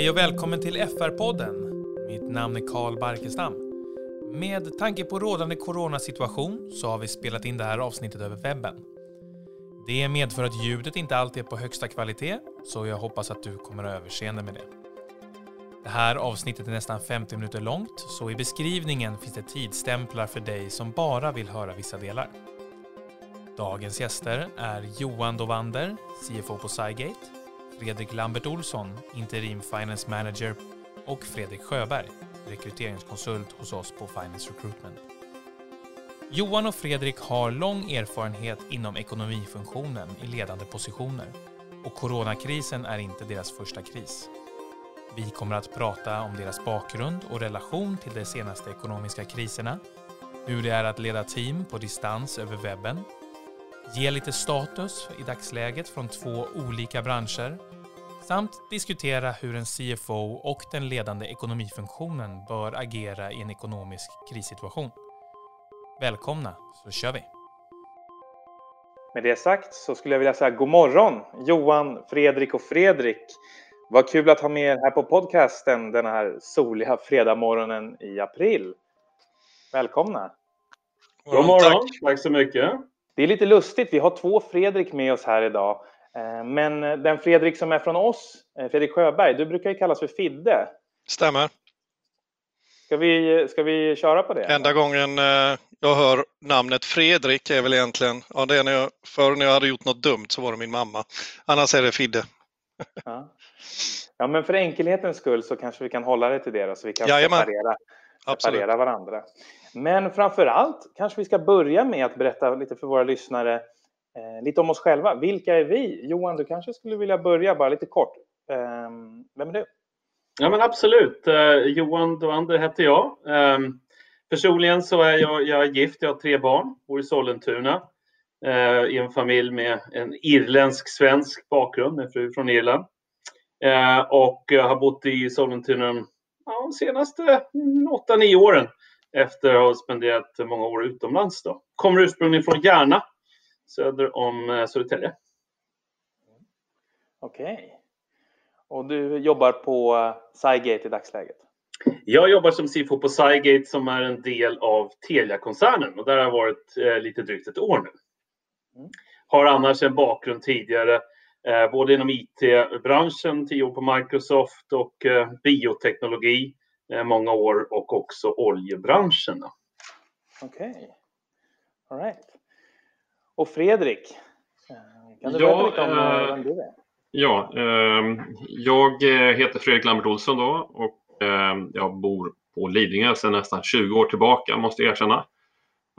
Hej och välkommen till FR-podden. Mitt namn är Karl Barkestam. Med tanke på rådande coronasituation så har vi spelat in det här avsnittet över webben. Det medför att ljudet inte alltid är på högsta kvalitet, så jag hoppas att du kommer att överseende med det. Det här avsnittet är nästan 50 minuter långt, så i beskrivningen finns det tidstämplar för dig som bara vill höra vissa delar. Dagens gäster är Johan Dovander, CFO på Cygate, Fredrik Lambert Olsson, Interim Finance Manager och Fredrik Sjöberg, rekryteringskonsult hos oss på Finance Recruitment. Johan och Fredrik har lång erfarenhet inom ekonomifunktionen i ledande positioner och coronakrisen är inte deras första kris. Vi kommer att prata om deras bakgrund och relation till de senaste ekonomiska kriserna, hur det är att leda team på distans över webben, ge lite status i dagsläget från två olika branscher samt diskutera hur en CFO och den ledande ekonomifunktionen bör agera i en ekonomisk krissituation. Välkomna, så kör vi! Med det sagt så skulle jag vilja säga god morgon Johan, Fredrik och Fredrik. Vad kul att ha med er här på podcasten den här soliga fredagmorgonen i april. Välkomna! God morgon, tack. tack så mycket. Det är lite lustigt, vi har två Fredrik med oss här idag. Eh, men den Fredrik som är från oss, eh, Fredrik Sjöberg, du brukar ju kallas för Fidde. Stämmer. Ska vi, ska vi köra på det? Enda gången eh, jag hör namnet Fredrik är väl egentligen, ja det är när jag, förr när jag hade gjort något dumt så var det min mamma. Annars är det Fidde. Ja. ja men för enkelhetens skull så kanske vi kan hålla det till det då, så vi kan separera, separera varandra. Men framför allt kanske vi ska börja med att berätta lite för våra lyssnare eh, lite om oss själva. Vilka är vi? Johan, du kanske skulle vilja börja bara lite kort. Eh, vem är du? Ja men absolut. Eh, Johan Doander heter jag. Eh, personligen så är jag, jag är gift, jag har tre barn, bor i Sollentuna eh, i en familj med en irländsk-svensk bakgrund, med fru från Irland. Eh, och jag har bott i Sollentuna ja, de senaste 8-9 åren efter att ha spenderat många år utomlands. Då. Kommer ursprungligen från Järna, söder om eh, Södertälje. Okej. Okay. Och du jobbar på eh, Cygate i dagsläget? Jag jobbar som CFO på Cygate som är en del av Telia-koncernen och där har jag varit eh, lite drygt ett år nu. Mm. Har annars en bakgrund tidigare eh, både inom IT-branschen, tio år på Microsoft och eh, bioteknologi Eh, många år och också oljebranschen. Okej. Okay. All right. Och Fredrik, eh, kan du berätta lite om äh, vem du är? Ja, eh, jag heter Fredrik Lambert Olsson då och eh, jag bor på Lidingö sedan nästan 20 år tillbaka måste jag erkänna.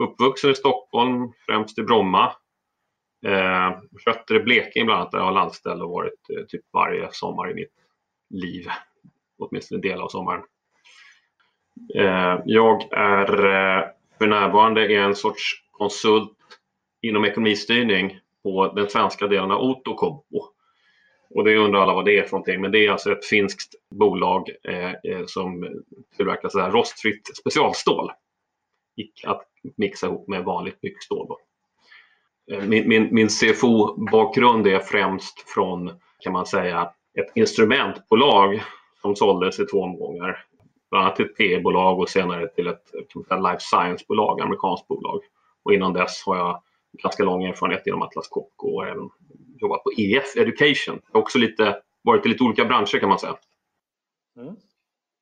Uppvuxen i Stockholm, främst i Bromma. Eh, Rötter i Blekinge bland annat där jag har landställe och varit eh, typ varje sommar i mitt liv. Åtminstone en del av sommaren. Eh, jag är eh, för närvarande en sorts konsult inom ekonomistyrning på den svenska delen av Outokumpu. Och det undrar alla vad det är för någonting, men det är alltså ett finskt bolag eh, eh som tillverkar så här rostfritt specialstål. Att mixa ihop med vanligt byggstål. Min, min, min CFO-bakgrund är främst från, kan man säga, ett instrumentbolag som såldes i två omgångar bland annat till ett PE-bolag och senare till ett life science-bolag, amerikanskt bolag. Och innan dess har jag ganska lång erfarenhet inom Atlas Copco och även jobbat på EF Education. Jag har också lite, varit i lite olika branscher kan man säga. Mm.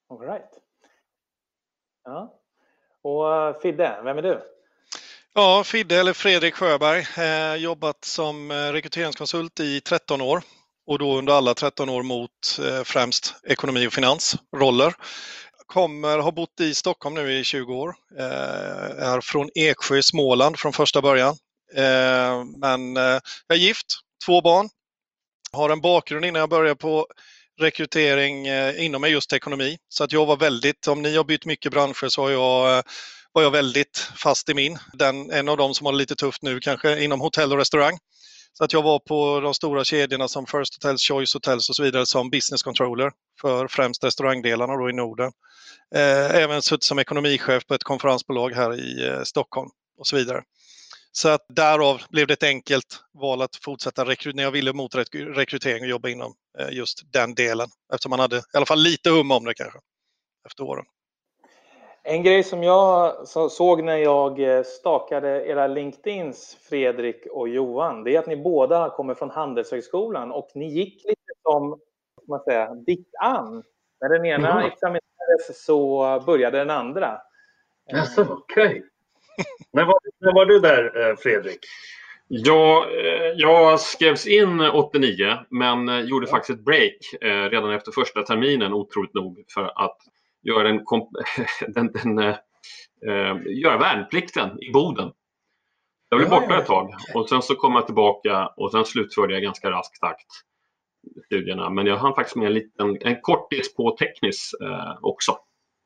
All right. Ja. Och eh, Fidde, vem är du? Ja, Fidde eller Fredrik Sjöberg. Eh, jobbat som eh, rekryteringskonsult i 13 år och då under alla 13 år mot eh, främst ekonomi och finansroller kommer, har bott i Stockholm nu i 20 år. Eh, är från Eksjö i Småland från första början. Eh, men eh, jag är gift, två barn. Har en bakgrund innan jag började på rekrytering eh, inom just ekonomi. Så att jag var väldigt, om ni har bytt mycket branscher så har jag, eh, var jag väldigt fast i min. Den, en av dem som har det lite tufft nu kanske inom hotell och restaurang. Så att jag var på de stora kedjorna som First Hotels, Choice Hotels och så vidare som business controller för främst restaurangdelarna då i Norden. Eh, även suttit som ekonomichef på ett konferensbolag här i eh, Stockholm och så vidare. Så att därav blev det ett enkelt val att fortsätta rekrytera, när jag ville mot rekrytering och jobba inom eh, just den delen. Eftersom man hade i alla fall lite hum om det kanske efter åren. En grej som jag såg när jag stakade era LinkedIns, Fredrik och Johan, det är att ni båda kommer från Handelshögskolan och ni gick lite som, man säga, ditt an. När den ena mm. examinerades så började den andra. Alltså, okej. Okay. när, var, när var du där, eh, Fredrik? Ja, eh, jag skrevs in 89 men gjorde faktiskt ett break redan efter första terminen otroligt nog för att göra, en, den, den, uh, göra värnplikten i Boden. Jag blev borta ett tag och sen så kom jag tillbaka och sen slutförde jag ganska rask takt studierna. Men jag hann faktiskt med en, liten, en kortis på teknis uh, också.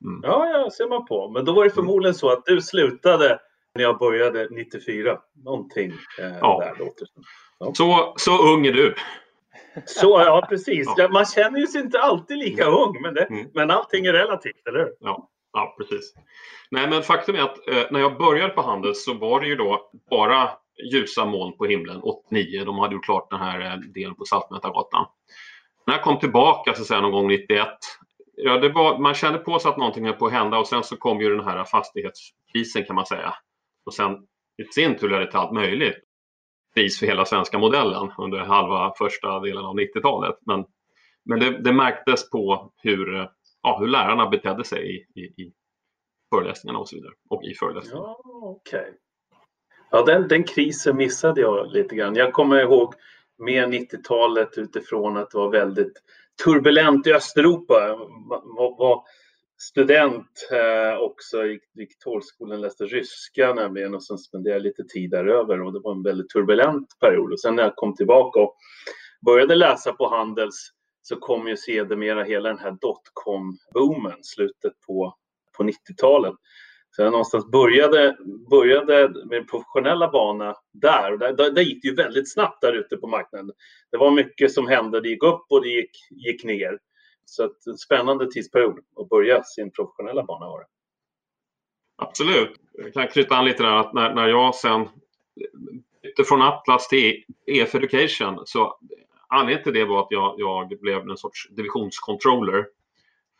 Mm. Ja, ja, ser man på. Men då var det mm. förmodligen så att du slutade när jag började 94. Någonting eh, ja. där låter ja. så. Så ung är du. Så, ja, precis. Ja. Man känner ju sig inte alltid lika ung, men, det, mm. men allting är relativt, eller hur? Ja, ja precis. Nej, men faktum är att eh, när jag började på Handels så var det ju då bara ljusa moln på himlen 89. De hade gjort klart den här eh, delen på Saltmätargatan. När jag kom tillbaka så att säga, någon gång 91, ja, det var, man kände på sig att någonting höll på att hända och sen så kom ju den här fastighetskrisen kan man säga. Och sen i sin tur ledde det till allt möjligt pris för hela svenska modellen under halva första delen av 90-talet. Men, men det, det, märktes på hur, eh, ja, hur lärarna betedde sig i, i, i föreläsningarna och så vidare. Och i föreläsningarna. Ja, okay ja den, den krisen missade jag lite grann. Jag kommer ihåg med 90-talet utifrån att det var väldigt turbulent i Östeuropa. Jag var student eh, också, gick, gick Torskolan, läste ryska nämligen och sen spenderade jag lite tid däröver och det var en väldigt turbulent period. Och sen när jag kom tillbaka och började läsa på Handels så kom ju sedermera hela den här dotcom-boomen, slutet på, på 90-talet. Så jag någonstans började, började med professionella bana där. Och där, där, där gick det ju väldigt snabbt där ute på marknaden. Det var mycket som hände. Det gick upp och det gick, gick ner. Så att en spännande tidsperiod att börja sin professionella bana var det. Absolut. Jag kan knyta an lite där att när, när jag sen bytte från Atlas till EF Education så anledningen till det var att jag, jag blev en sorts divisionscontroller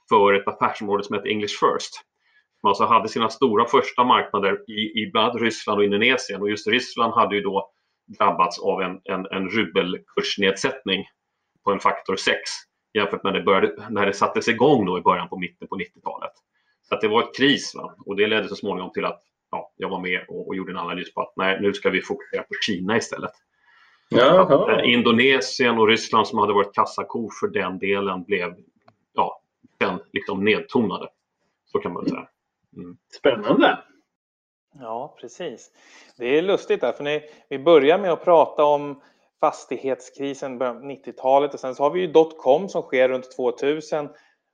för ett affärsområde som heter English First. Som alltså hade sina stora första marknader i, i bland Ryssland och Indonesien och just Ryssland hade ju då drabbats av en, en, en rubelkursnedsättning på en faktor 6 jämfört med när det, började, när det sattes igång då i början på mitten på 90-talet. Så att det var ett kris va? och det ledde så småningom till att ja, jag var med och, och, gjorde en analys på att nej, nu ska vi fokusera på Kina istället. Att, eh, Indonesien och Ryssland som hade varit kassakor för den delen blev ja, den liksom nedtonade. Så kan man säga. Mm. Spännande! Ja, precis. Det är lustigt där, för ni, vi börjar med att prata om fastighetskrisen på 90-talet och sen så har vi ju dotcom som sker runt 2000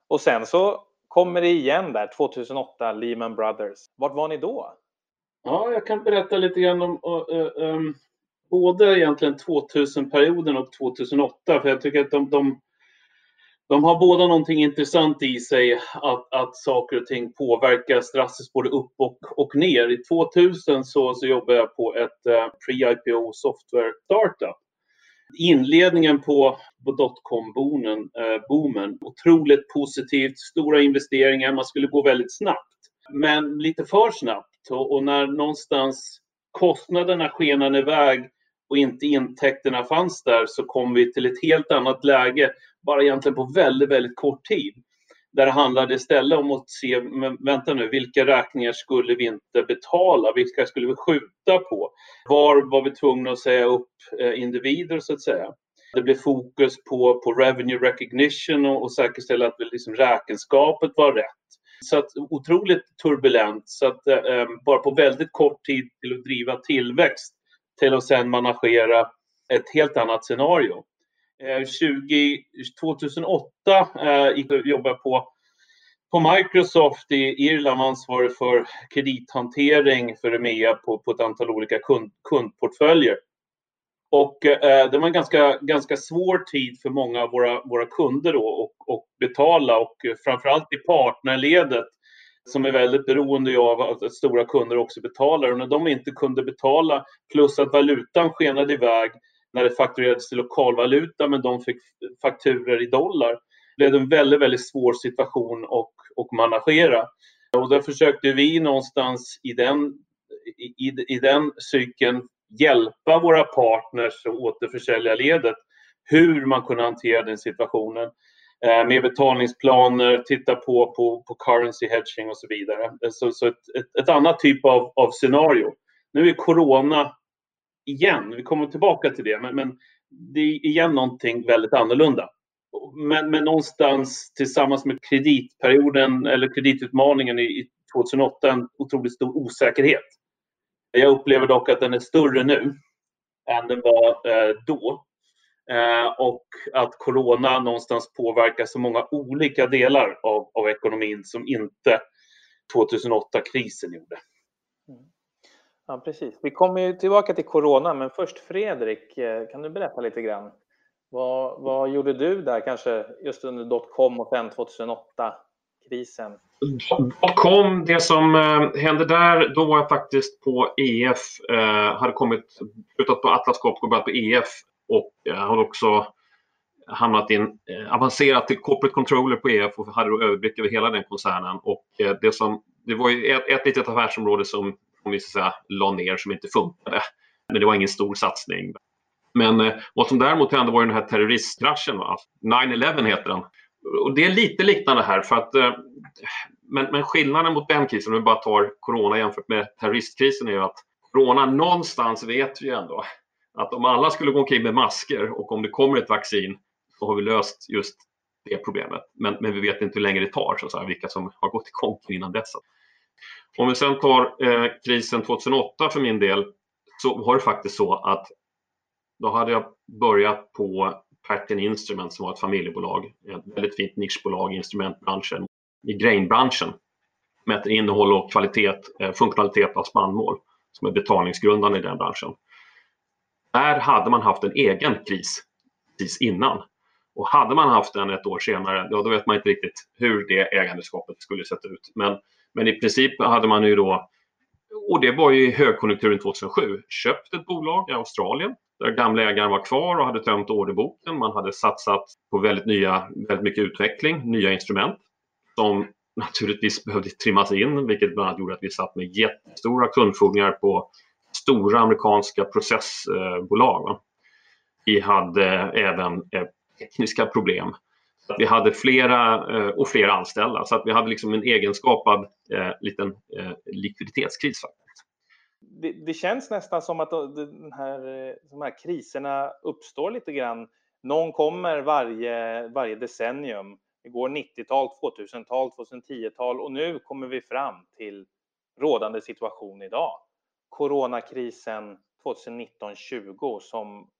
och sen så kommer det igen där 2008, Lehman Brothers. Vart var ni då? Ja, jag kan berätta lite grann om uh, um, både egentligen 2000-perioden och 2008 för jag tycker att de, de, de har båda någonting intressant i sig att, att saker och ting påverkas drastiskt både upp och, och ner. I 2000 så, så jobbade jag på ett eh, pre-IPO software startup Inledningen på, på dotcom-boomen, eh, boomen, otroligt positivt, stora investeringar, man skulle gå väldigt snabbt. Men lite för snabbt och, och när någonstans kostnaderna skenade iväg och inte intäkterna fanns där så kom vi till ett helt annat läge, bara egentligen på väldigt, väldigt kort tid. Där det handlade istället om att se, men vänta nu, vilka räkningar skulle vi inte betala? Vilka skulle vi skjuta på? Var var vi tvungna att säga upp eh, individer så att säga? Det blev fokus på, på revenue recognition och, och säkerställa att liksom räkenskapet var rätt. Så att otroligt turbulent. Så att eh, eh bara på väldigt kort tid till att driva tillväxt till att sen managera ett helt annat scenario. 20, 2008 eh, jag eh, på, på Microsoft i Irland ansvarig för kredithantering för EMEA på, på ett antal olika kund, kundportföljer. Och eh, det var en ganska, ganska svår tid för många av våra, våra kunder då och, och betala och framförallt i partnerledet som är väldigt beroende av att stora kunder också betalar. Och när de inte kunde betala, plus att valutan skenade iväg när det fakturerades till lokalvaluta men de fick fakturer i dollar, blev det en väldigt, väldigt svår situation att, att managera. Och där försökte vi någonstans i den, i, i den cykeln hjälpa våra partners och återförsäljarledet hur man kunde hantera den situationen Eh, med betalningsplaner, titta på, på, på currency hedging och så vidare. Eh, så, så ett, ett, ett, annat typ av, av scenario. Nu är corona igen, vi kommer tillbaka till det, men, men det är igen någonting väldigt annorlunda. Men, men någonstans tillsammans med kreditperioden eller kreditutmaningen i, i 2008 en otroligt stor osäkerhet. Jag upplever dock att den är större nu än den var eh, då. Eh, och att corona någonstans påverkar så många olika delar av, av ekonomin som inte 2008-krisen gjorde. Mm. Ja, precis. Vi kommer ju tillbaka till corona, men först Fredrik, eh, kan du berätta lite grann? Vad, vad gjorde du där, kanske just under dotcom och sen 2008? krisen? Kom, det som eh, hände där, då var jag faktiskt på EF, eh, hade kommit, slutat på Atlas Copco och börjat på EF och har också hamnat in, eh, avancerat till corporate controller på EF och hade då överblick över hela den koncernen. Och eh, det, som, det var ju ett, ett litet affärsområde som, om vi ska säga, la ner som inte funkade. Men det var ingen stor satsning. Men eh, vad som däremot hände var ju den här terroristkraschen. 9-11 alltså, heter den och det är lite liknande här för att eh, men, men skillnaden mot den krisen, om vi bara tar corona jämfört med terroristkrisen, är ju att corona någonstans vet vi ju ändå att om alla skulle gå omkring med masker och om det kommer ett vaccin så har vi löst just det problemet. Men, men vi vet inte hur länge det tar, så att vilka som har gått i konken innan dess. Om vi sen tar eh, krisen 2008 för min del så var det faktiskt så att då hade jag börjat på Pattern Instrument som var ett familjebolag. Ett väldigt fint nischbolag i instrumentbranschen, i grainbranschen. Mäter innehåll och kvalitet, eh, funktionalitet av spannmål som är betalningsgrundande i den branschen. Där hade man haft en egen kris precis innan. Och hade man haft den ett år senare, ja, då vet man inte riktigt hur det ägandeskapet skulle sett ut. Men, men i princip hade man ju då, och det var ju i högkonjunkturen 2007, köpt ett bolag i Australien där gamla ägaren var kvar och hade tömt orderboken. Man hade satsat på väldigt, nya, väldigt mycket utveckling, nya instrument som naturligtvis behövde trimmas in, vilket bland annat gjorde att vi satt med jättestora kundfordringar på stora amerikanska processbolag. Vi hade även eh, tekniska problem. vi hade flera eh, och flera anställda, så att vi hade liksom en egenskapad eh, liten likviditetskris det, det, känns nästan som att den här, de här kriserna uppstår lite grann. Någon kommer varje, varje decennium. Det går 90-tal, 2000-tal, 2010-tal och nu kommer vi fram till rådande situation idag. Coronakrisen 2019-20 som,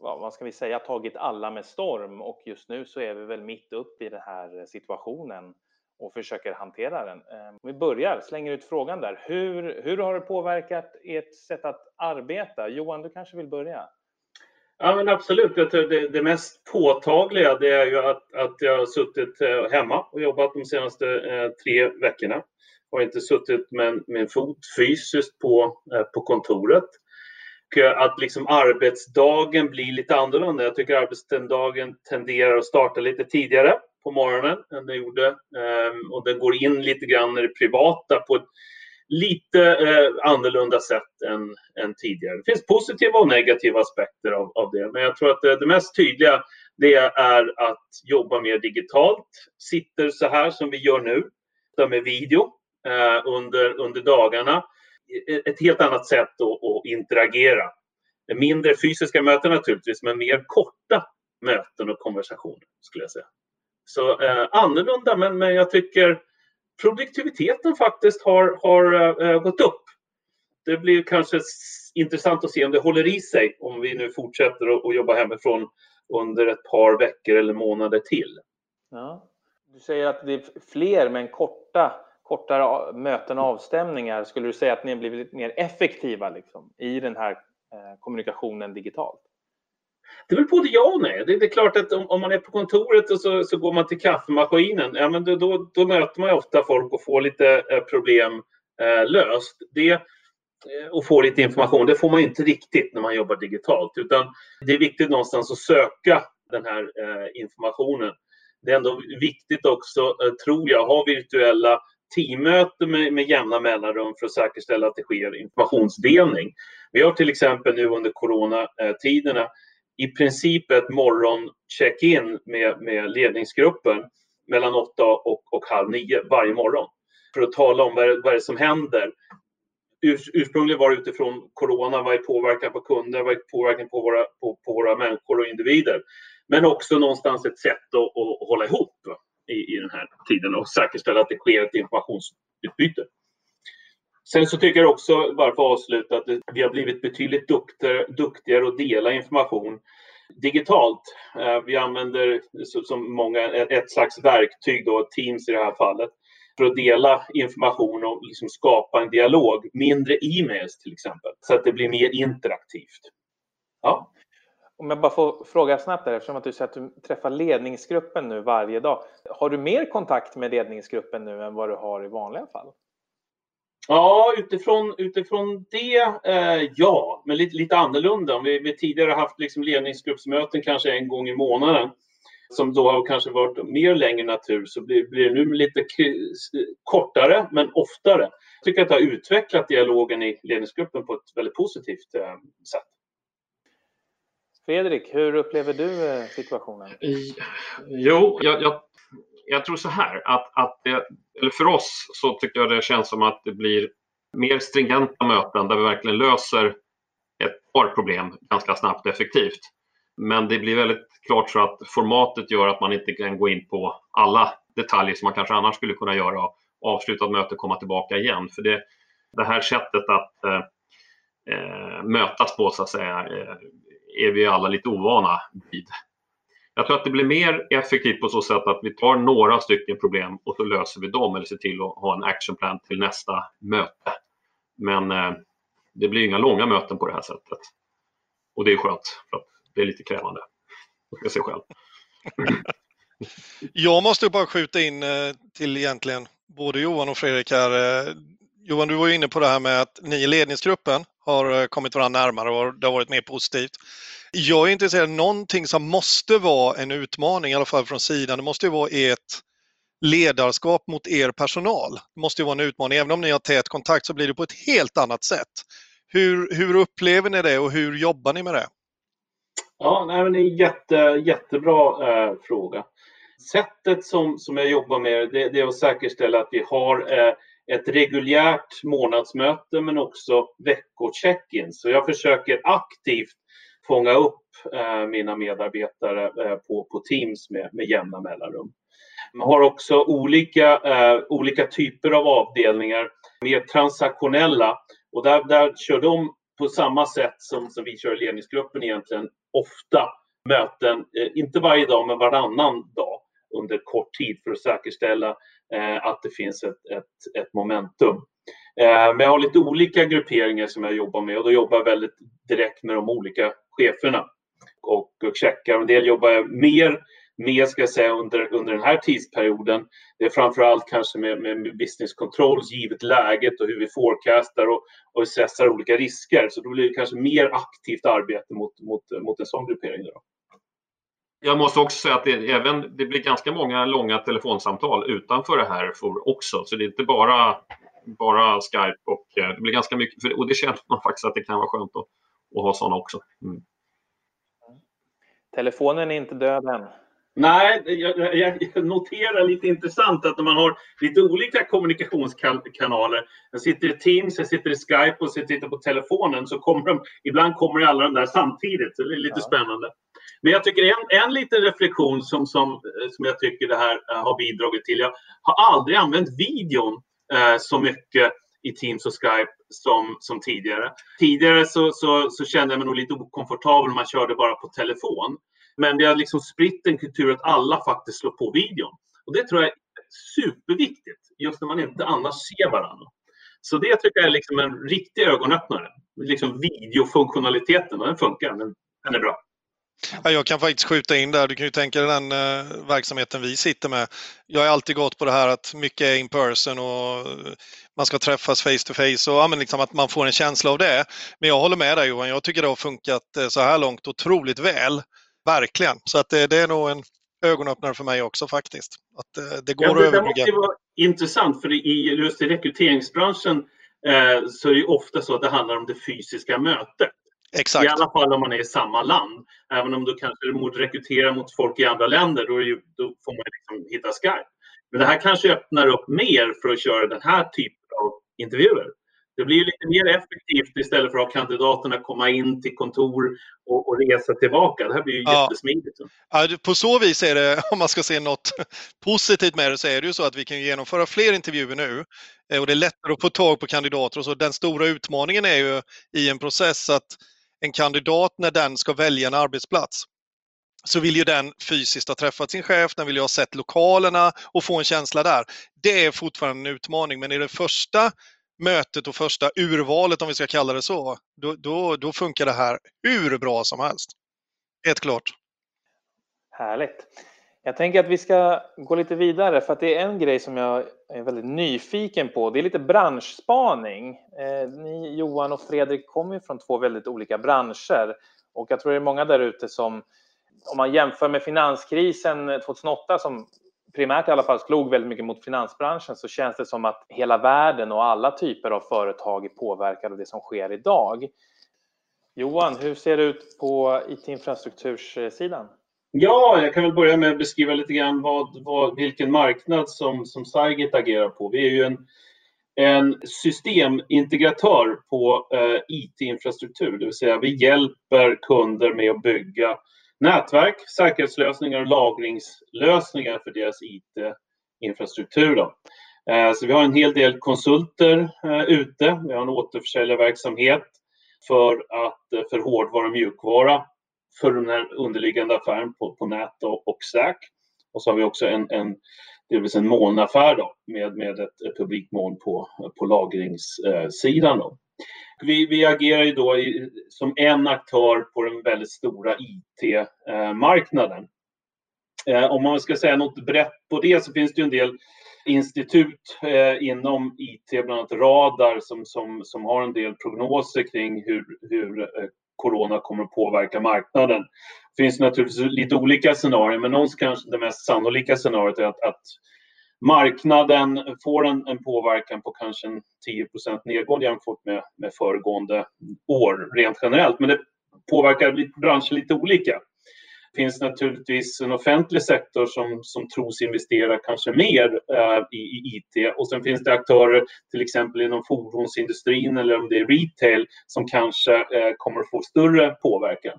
vad ska vi säga, tagit alla med storm och just nu så är vi väl mitt uppe i den här situationen och försöker hantera den. Ehm, vi börjar, slänger ut frågan där. Hur, hur har det påverkat ert sätt att arbeta? Johan, du kanske vill börja? Ja, men absolut. Jag tror det, det mest påtagliga det är ju att, att jag har suttit eh, hemma och jobbat de senaste eh, tre veckorna. Jag har inte suttit med min fot fysiskt på, eh, på kontoret. Och att liksom arbetsdagen blir lite annorlunda. Jag tycker arbetsdagen tenderar att starta lite tidigare på morgonen än den gjorde. Ehm, och den går in lite grann i det privata på ett lite eh, annorlunda sätt än, än tidigare. Det finns positiva och negativa aspekter av, av det. Men jag tror att det, det mest tydliga det är att jobba mer digitalt. Sitter så här som vi gör nu, med video Eh, under, under dagarna. Ett helt annat sätt att, att interagera. Mindre fysiska möten naturligtvis, men mer korta möten och konversationer skulle jag säga. Så eh, annorlunda, men, men jag tycker produktiviteten faktiskt har, har eh, gått upp. Det blir kanske intressant att se om det håller i sig om vi nu fortsätter att jobba hemifrån under ett par veckor eller månader till. Ja. Du säger att det är fler men korta, kortare möten och avstämningar. Skulle du säga att ni har blivit mer effektiva liksom, i den här eh, kommunikationen digitalt? Det är väl både ja och nej. Det, det är klart att om, om, man är på kontoret och så, så går man till kaffemaskinen, ja, men då, då, då möter man ju ofta folk och får lite eh, problem eh, löst. Det, eh, och får lite information, det får man inte riktigt när man jobbar digitalt. Utan det är viktigt någonstans att söka den här eh, informationen. Det är ändå viktigt också, eh, tror jag, att ha virtuella teammöten med, med jämna mellanrum för att säkerställa att det sker informationsdelning. Vi har till exempel nu under coronatiderna i princip ett morgoncheck-in med, med ledningsgruppen mellan åtta och, och halv nio varje morgon för att tala om vad, vad är det som händer. Ur, ursprungligen var det utifrån corona, vad är påverkan på kunder, vad är påverkan på våra, på, på våra människor och individer. Men också någonstans ett sätt att, att hålla ihop i, i den här tiden och säkerställa att det sker ett informationsutbyte. Sen så tycker jag också, bara för att avsluta, att vi har blivit betydligt duktigare, duktigare att dela information digitalt. Eh, vi använder som många ett slags verktyg, då, Teams i det här fallet, för att dela information och liksom skapa en dialog. Mindre e-mails till exempel, så att det blir mer interaktivt. Ja. Om jag bara får fråga snabbt där, eftersom att du säger att du träffar ledningsgruppen nu varje dag. Har du mer kontakt med ledningsgruppen nu än vad du har i vanliga fall? Ja, utifrån, utifrån det, eh, ja, men lite, lite annorlunda. Om vi, vi tidigare haft liksom ledningsgruppsmöten kanske en gång i månaden som då har kanske varit mer längre natur så blir, blir det nu lite kortare men oftare. Jag tycker att det har utvecklat dialogen i ledningsgruppen på ett väldigt positivt eh, sätt. Fredrik, hur upplever du eh, situationen? Jo, jag, jag, jag tror så här att, att det, eller för oss så tycker jag det känns som att det blir mer stringenta möten där vi verkligen löser ett par problem ganska snabbt och effektivt. Men det blir väldigt klart så att formatet gör att man inte kan gå in på alla detaljer som man kanske annars skulle kunna göra och avsluta ett möte och komma tillbaka igen. För det, det här sättet att eh, eh mötas på så att säga eh, är vi alla lite ovana vid. Jag tror att det blir mer effektivt på så sätt att vi tar några stycken problem och så löser vi dem eller ser till att ha en actionplan till nästa möte. Men eh, det blir inga långa möten på det här sättet. Och det är skönt, för att det är lite krävande. Jag ser själv. Jag måste bara skjuta in eh, till egentligen både Johan och Fredrik här. Eh, Johan, du var ju inne på det här med att ni i ledningsgruppen har eh, kommit varandra närmare och det har varit mer positivt. Jag är intresserad av någonting som måste vara en utmaning, i alla fall från sidan. Det måste ju vara ert ledarskap mot er personal. Det måste ju vara en utmaning. Även om ni har tät kontakt så blir det på ett helt annat sätt. Hur, hur upplever ni det och hur jobbar ni med det? Ja, nej, men det är en jätte, jättebra eh, fråga. Sättet som, som jag jobbar med det, det är att säkerställa att vi har eh, ett reguljärt månadsmöte men också veckocheck-in. Så jag försöker aktivt fånga upp eh, mina medarbetare eh, på, på Teams med, med jämna mellanrum. Man har också olika, eh, olika typer av avdelningar, mer transaktionella och där, där kör de på samma sätt som, som vi kör i ledningsgruppen egentligen ofta möten, eh, inte varje dag men varannan dag under kort tid för att säkerställa eh, att det finns ett, ett, ett momentum. Eh, men jag har lite olika grupperingar som jag jobbar med och då jobbar jag väldigt direkt med de olika cheferna och, och checkar. En del jobbar jag mer med ska jag säga, under, under den här tidsperioden. Det är framförallt kanske med, med business controls givet läget och hur vi forecastar och, och assessar olika risker. Så då blir det kanske mer aktivt arbete mot, mot, mot en sån gruppering. Då. Jag måste också säga att det, även, det blir ganska många långa telefonsamtal utanför det här för också. Så det är inte bara, bara Skype och eh, det blir ganska mycket. Och det känner man faktiskt att det kan vara skönt att, att ha sådana också. Mm. Telefonen är inte död än. Nej, jag, jag, noterar lite intressant att när man har lite olika kommunikationskanaler. Jag sitter i Teams, jag sitter i Skype och sitter på telefonen så kommer de, ibland kommer alla de där samtidigt. Så det är lite ja. spännande. Men jag tycker en, en liten reflektion som, som, eh, som jag tycker det här eh, har bidragit till. Jag har aldrig använt videon eh, så mycket i Teams och Skype som, som tidigare. Tidigare så, så, så kände jag mig nog lite okomfortabel när man körde bara på telefon. Men det har liksom spritt en kultur att alla faktiskt slår på videon. Och det tror jag är superviktigt, just när man inte annars ser varandra. Så det tycker jag är liksom en riktig ögonöppnare. Liksom videofunktionaliteten, och den funkar, den, den är bra. Ja, jag kan faktiskt skjuta in där. Du kan ju tänka dig den eh, verksamheten vi sitter med. Jag har alltid gått på det här att mycket är in person och man ska träffas face to face och ja, men liksom att man får en känsla av det. Men jag håller med dig Johan, jag tycker det har funkat eh, så här långt otroligt väl. Verkligen. Så att det, det är nog en ögonöppnare för mig också faktiskt. Att eh, det går ja, det, att överbrygga. Det vara intressant för i, just i rekryteringsbranschen eh, så är det ofta så att det handlar om det fysiska mötet. Exakt. I alla fall om man är i samma land. Även om du kanske mot, rekryterar mot folk i andra länder, då, ju, då får man liksom hitta Skype. Men det här kanske öppnar upp mer för att köra den här typen av intervjuer. Det blir lite mer effektivt istället för att ha kandidaterna komma in till kontor och, och resa tillbaka. Det här blir ju ja. jättesmidigt. Ja, på så vis är det, om man ska se något positivt med det, så är det ju så att vi kan genomföra fler intervjuer nu eh, och det är lättare att få tag på kandidater. Och så. Den stora utmaningen är ju i en process att en kandidat när den ska välja en arbetsplats så vill ju den fysiskt ha träffat sin chef, den vill ju ha sett lokalerna och få en känsla där. Det är fortfarande en utmaning, men i det första mötet och första urvalet, om vi ska kalla det så, då, då, då funkar det här hur bra som helst. Helt klart. Härligt. Jag tänker att vi ska gå lite vidare för att det är en grej som jag är väldigt nyfiken på. Det är lite branschspaning. Eh, ni Johan och Fredrik kommer ju från två väldigt olika branscher och jag tror det är många där ute som om man jämför med finanskrisen 2008 som primärt i alla fall slog väldigt mycket mot finansbranschen så känns det som att hela världen och alla typer av företag är påverkade av det som sker idag. Johan, hur ser det ut på IT-infrastrukturssidan? Ja, jag kan väl börja med att beskriva lite grann vad, vad, vilken marknad som, som Cygit agerar på. Vi är ju en, en systemintegratör på eh, IT-infrastruktur, det vill säga vi hjälper kunder med att bygga nätverk, säkerhetslösningar och lagringslösningar för deras IT-infrastruktur. Eh, så vi har en hel del konsulter eh, ute. Vi har en återförsäljarverksamhet för, att, eh, för hårdvara och mjukvara för den här underliggande affären på, på nät och, och SAC. Och så har vi också en, en delvis en molnaffär då, med, med ett, ett publikmoln på, på lagringssidan. Då. Vi, vi agerar ju då i, som en aktör på den väldigt stora IT-marknaden. Eh, om man ska säga något brett på det så finns det ju en del institut eh, inom IT, bland annat Radar, som, som, som har en del prognoser kring hur, hur eh, corona kommer att påverka marknaden. Det finns naturligtvis lite olika scenarier, men kanske det mest sannolika scenariot är att, att marknaden får en, en, påverkan på kanske en 10% nedgång jämfört med, med föregående år rent generellt. Men det påverkar branschen lite olika. Det finns naturligtvis en offentlig sektor som, som tros investera kanske mer eh, i, i, IT och sen finns det aktörer till exempel inom fordonsindustrin eller om det är retail som kanske eh, kommer att få större påverkan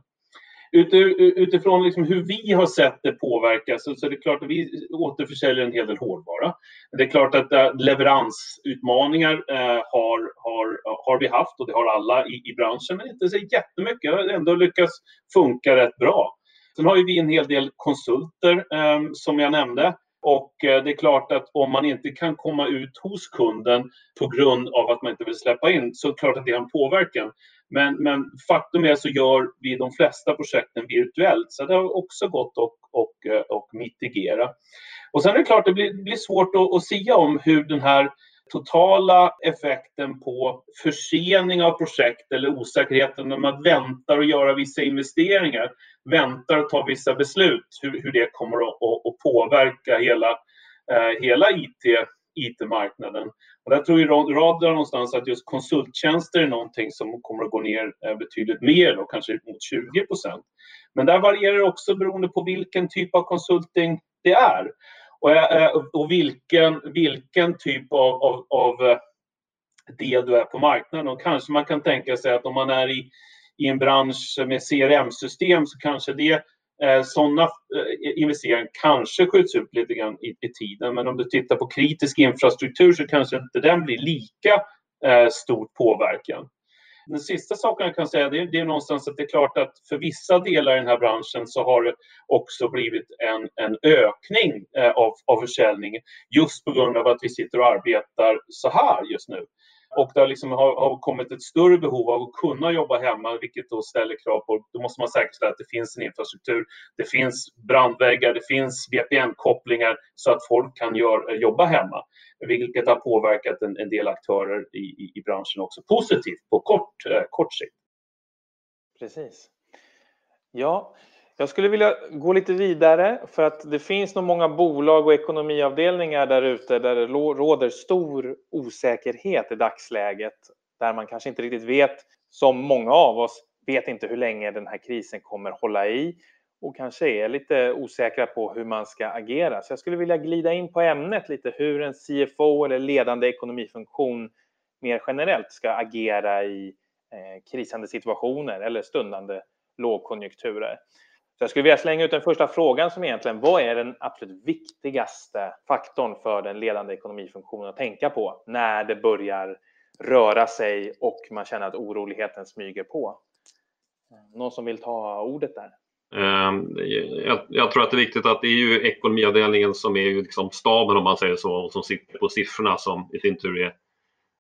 utifrån liksom hur vi har sett det påverkas så, så är det klart att vi återförsäljer en hel del hårdvara. Det är klart att eh, leveransutmaningar eh, har, har, har vi haft och det har alla i, i branschen, men inte så jättemycket. Det har ändå lyckats funka rätt bra. Sen har vi en hel del konsulter ehm, som jag nämnde. Och eh, det är klart att om man inte kan komma ut hos kunden på grund av att man inte vill släppa in så är det klart att det har en påverkan. Men, men faktum är så gör vi de flesta projekten virtuellt så det har också gått att och, eh, och mitigera. Och sen är det klart det blir, blir svårt att, att sia om hur den här totala effekten på försening av projekt eller osäkerheten när man väntar att göra vissa investeringar, väntar och tar vissa beslut, hur, hur det kommer att, att, att påverka hela, eh, hela IT IT-marknaden. Och där tror ju Radar någonstans att just konsulttjänster är någonting som kommer att gå ner eh, betydligt mer, då, kanske mot 20 procent. Men där varierar det också beroende på vilken typ av konsulting det är och, eh, och vilken, vilken typ av, av, av eh, del du är på marknaden. Och kanske man kan tänka sig att om man är i, i en bransch med CRM-system så kanske det eh, sådana eh, investeringar kanske skjuts upp lite grann i, i, tiden, men om du tittar på kritisk infrastruktur så kanske inte den blir lika eh, stor påverkan. Den sista saken jag kan säga det är, det är någonstans att det är klart att för vissa delar i den här branschen så har det också blivit en, en ökning eh, av, av försäljningen just på grund av att vi sitter och arbetar så här just nu och det liksom har, har, kommit ett större behov av att kunna jobba hemma, vilket då ställer krav på, då måste man säkerställa att det finns en infrastruktur, det finns brandväggar, det finns VPN-kopplingar så att folk kan gör, eh, jobba hemma, vilket har påverkat en, en del aktörer i, i, i, branschen också positivt på kort, eh, kort sikt. Precis. Ja, jag skulle vilja gå lite vidare för att det finns nog många bolag och ekonomiavdelningar där ute där det råder stor osäkerhet i dagsläget. Där man kanske inte riktigt vet, som många av oss, vet inte hur länge den här krisen kommer hålla i och kanske är lite osäkra på hur man ska agera. Så jag skulle vilja glida in på ämnet lite hur en CFO eller ledande ekonomifunktion mer generellt ska agera i eh, krisande situationer eller stundande lågkonjunkturer. Så jag skulle vilja slänga ut den första frågan som egentligen, vad är den absolut viktigaste faktorn för den ledande ekonomifunktionen att tänka på när det börjar röra sig och man känner att oroligheten smyger på? Någon som vill ta ordet där? Ehm, jag, tror att det är viktigt att det är ju ekonomiavdelningen som är ju liksom staben om man säger så och som sitter på siffrorna som i sin tur är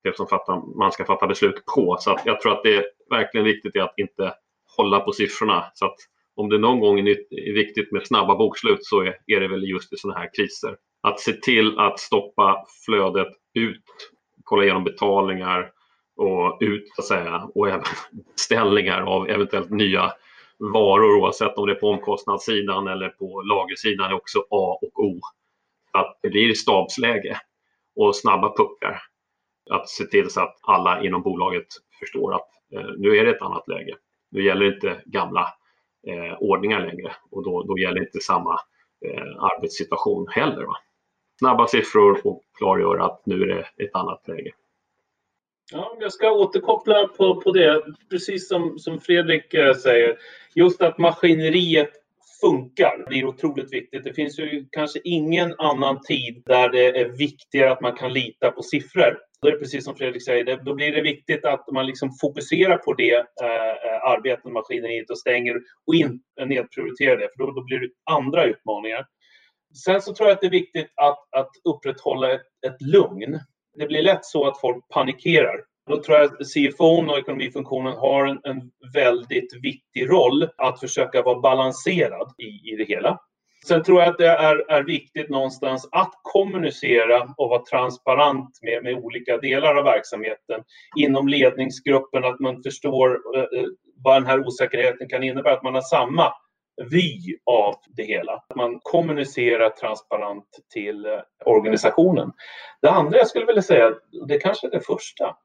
det som fattar, man ska fatta beslut på. Så jag tror att det är verkligen viktigt att inte hålla på siffrorna. Så att om det någon gång är viktigt med snabba bokslut så är, det väl just i sådana här kriser. Att se till att stoppa flödet ut, kolla igenom betalningar och ut så att säga och även beställningar av eventuellt nya varor oavsett om det är på omkostnadssidan eller på lagersidan är också A och O. Att det blir stabsläge och snabba puckar. Att se till så att alla inom bolaget förstår att eh, nu är det ett annat läge. Nu gäller inte gamla eh, ordningar längre och då, då gäller inte samma eh, arbetssituation heller. Va? Snabba siffror och klargöra att nu är det ett annat läge. Ja, jag ska återkoppla på, på det, precis som, som Fredrik eh, säger. Just att maskineriet funkar blir otroligt viktigt. Det finns ju kanske ingen annan tid där det är viktigare att man kan lita på siffror. Då är det precis som Fredrik säger, då blir det viktigt att man liksom fokuserar på det eh, eh arbetet med maskineriet och stänger och inte nedprioriterar det, för då, då blir det andra utmaningar. Sen så tror jag att det är viktigt att, att upprätthålla ett, ett lugn. Det blir lätt så att folk panikerar. Då tror jag att CFO och ekonomifunktionen har en, en väldigt viktig roll att försöka vara balanserad i, i det hela. Sen tror jag att det är, är viktigt någonstans att kommunicera och vara transparent med, med olika delar av verksamheten inom ledningsgruppen, att man förstår eh, eh vad den här osäkerheten kan innebära, att man har samma vy av det hela. Att man kommunicerar transparent till eh, organisationen. Det andra jag skulle vilja säga, det kanske är det första,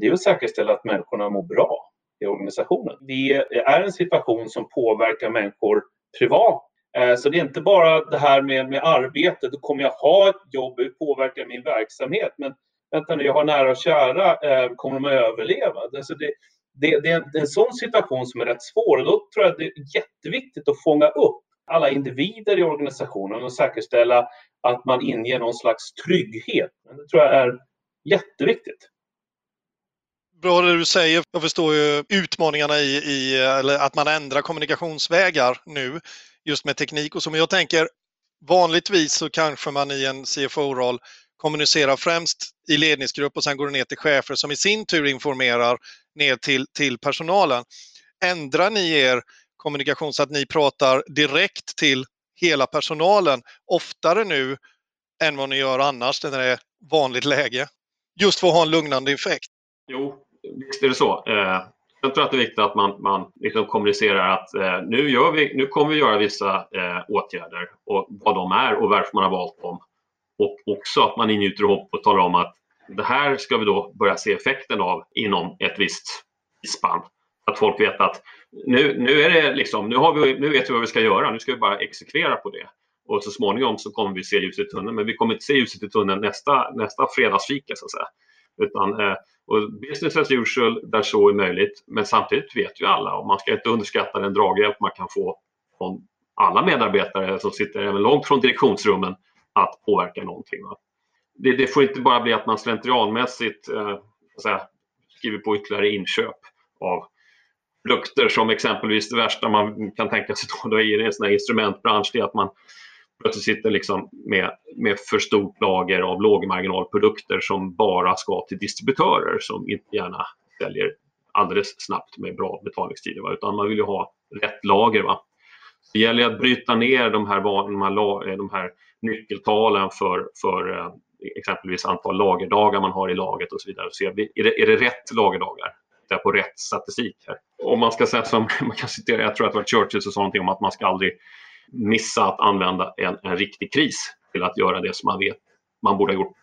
det är att säkerställa att människorna mår bra i organisationen. Det är en situation som påverkar människor privat eh, så det är inte bara det här med, med arbete, då kommer jag ha ett jobb, hur påverkar min verksamhet? Men vänta nu, jag har nära och kära, eh, kommer de att överleva? Alltså det, det, det, är en sån situation som är rätt svår och då tror jag att det är jätteviktigt att fånga upp alla individer i organisationen och säkerställa att man inger någon slags trygghet. Det tror jag är jätteviktigt. Bra det du säger. Jag förstår ju utmaningarna i, i eller att man ändrar kommunikationsvägar nu just med teknik och så. Men jag tänker vanligtvis så kanske man i en CFO-roll kommunicerar främst i ledningsgrupp och sen går det ner till chefer som i sin tur informerar ner till, till personalen. Ändrar ni er kommunikation så att ni pratar direkt till hela personalen oftare nu än vad ni gör annars när det är vanligt läge? Just för att ha en lugnande effekt. Jo, visst är det så. Eh, jag tror att det är viktigt att man, man liksom kommunicerar att eh, nu, gör vi, nu kommer vi göra vissa eh, åtgärder och vad de är och varför man har valt dem. Och också att man ingjuter hopp och talar om att det här ska vi då börja se effekten av inom ett visst spann. Att folk vet att nu, nu, är det liksom, nu, har vi, nu vet vi vad vi ska göra, nu ska vi bara exekvera på det. Och så småningom så kommer vi se ljuset i tunneln, men vi kommer inte se ljuset i tunneln nästa, nästa fredagsfika så att säga. Utan, eh, och business as usual där så är möjligt. Men samtidigt vet ju alla, och man ska inte underskatta den draghjälp man kan få från alla medarbetare som sitter även långt från direktionsrummen att påverka någonting. Det, det, får inte bara bli att man slentrianmässigt eh, säga, skriver på ytterligare inköp av produkter som exempelvis det värsta man kan tänka sig då, då i en sån här instrumentbransch, det är att man plötsligt sitter liksom med, med för stort lager av lågmarginalprodukter som bara ska till distributörer som inte gärna säljer alldeles snabbt med bra betalningstider. Va? Utan man vill ju ha rätt lager. Va? Det gäller att bryta ner de här, de här, eh, de här nyckeltalen för, för eh, exempelvis antal lagerdagar man har i laget och så vidare. Så är, det, är det rätt lagerdagar? Tittar på rätt statistik här. Om man ska säga som, man kan citera, jag tror att det var Churchill som sa någonting om att man ska aldrig missa att använda en, en riktig kris till att göra det som man vet man borde ha gjort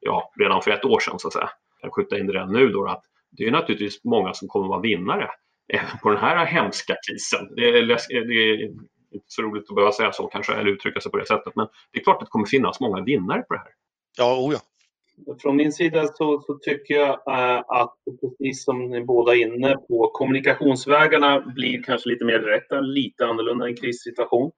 ja, redan för ett år sedan så att säga. Jag skjuta in det redan nu då att det är naturligtvis många som kommer att vara vinnare även på den här hemska krisen. Det är, läs- det är inte så roligt att behöva säga så kanske, eller uttrycka sig på det sättet, men det är klart att det kommer finnas många vinnare på det här. Ja, oh ja. Från min sida så, så tycker jag äh, att precis som ni båda är inne på, kommunikationsvägarna blir kanske lite mer direkta, lite annorlunda i en krissituation.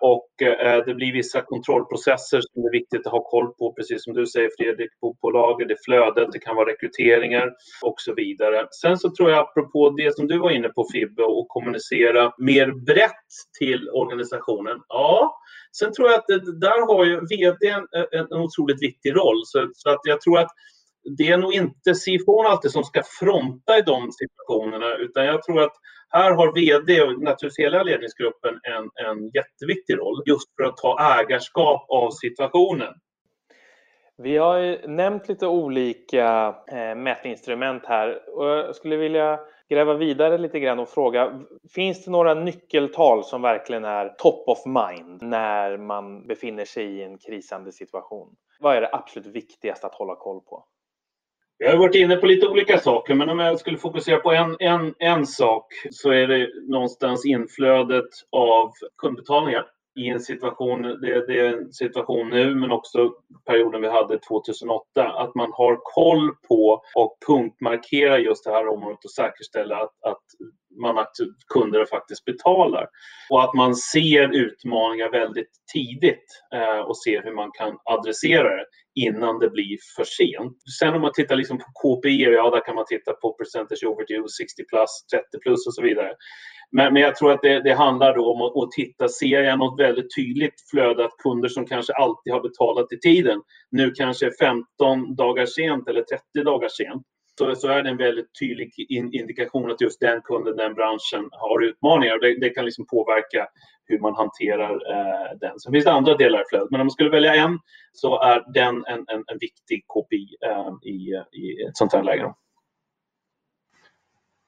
Och eh, det blir vissa kontrollprocesser som det är viktigt att ha koll på, precis som du säger Fredrik, på, på lager, det flödet, det kan vara rekryteringar och så vidare. Sen så tror jag apropå det som du var inne på Fibbe och kommunicera mer brett till organisationen. Ja, sen tror jag att det, där har ju VD en, en, en otroligt viktig roll. Så, så att jag tror att det är nog inte CFO alltid som ska fronta i de situationerna utan jag tror att här har VD och naturligtvis hela ledningsgruppen en, en jätteviktig roll just för att ta ägarskap av situationen. Vi har ju nämnt lite olika eh, mätinstrument här och jag skulle vilja gräva vidare lite grann och fråga, finns det några nyckeltal som verkligen är top of mind när man befinner sig i en krisande situation? Vad är det absolut viktigaste att hålla koll på? Vi har varit inne på lite olika saker, men om jag skulle fokusera på en, en, en sak så är det någonstans inflödet av kundbetalningar i en situation, det, det, är en situation nu men också perioden vi hade 2008, att man har koll på och punktmarkerar just det här området och säkerställer att, att man att kunder faktiskt betalar. Och att man ser utmaningar väldigt tidigt eh, och ser hur man kan adressera det innan det blir för sent. Sen om man tittar liksom på KPI, ja där kan man titta på percentage overdue, 60 plus, 30 plus och så vidare. Men, men jag tror att det, det handlar då om att, att, titta, ser jag något väldigt tydligt flöde att kunder som kanske alltid har betalat i tiden, nu kanske 15 dagar sent eller 30 dagar sent, så, så är det en väldigt tydlig in, indikation att just den kunden, den branschen har utmaningar. Det, det kan liksom påverka hur man hanterar eh, den. Sen finns det andra delar i flödet, men om man skulle välja en så är den en, en, en viktig KPI eh, i, i ett sånt här läge.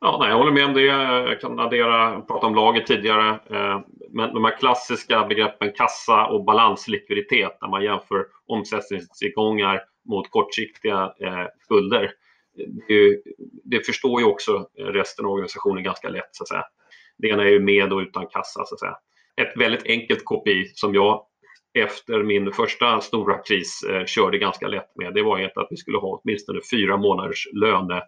Ja, nej, jag håller med om det. Jag kan addera, prata om lager tidigare. Eh, men de här klassiska begreppen kassa och balanslikviditet när man jämför omsättningstillgångar mot kortsiktiga eh, skulder. Det, det, förstår ju också resten av organisationen ganska lätt. Så att säga. Det ena är ju med och utan kassa. Så att säga. Ett väldigt enkelt KPI som jag efter min första stora kris eh, körde ganska lätt med, det var att vi skulle ha åtminstone fyra månaders löne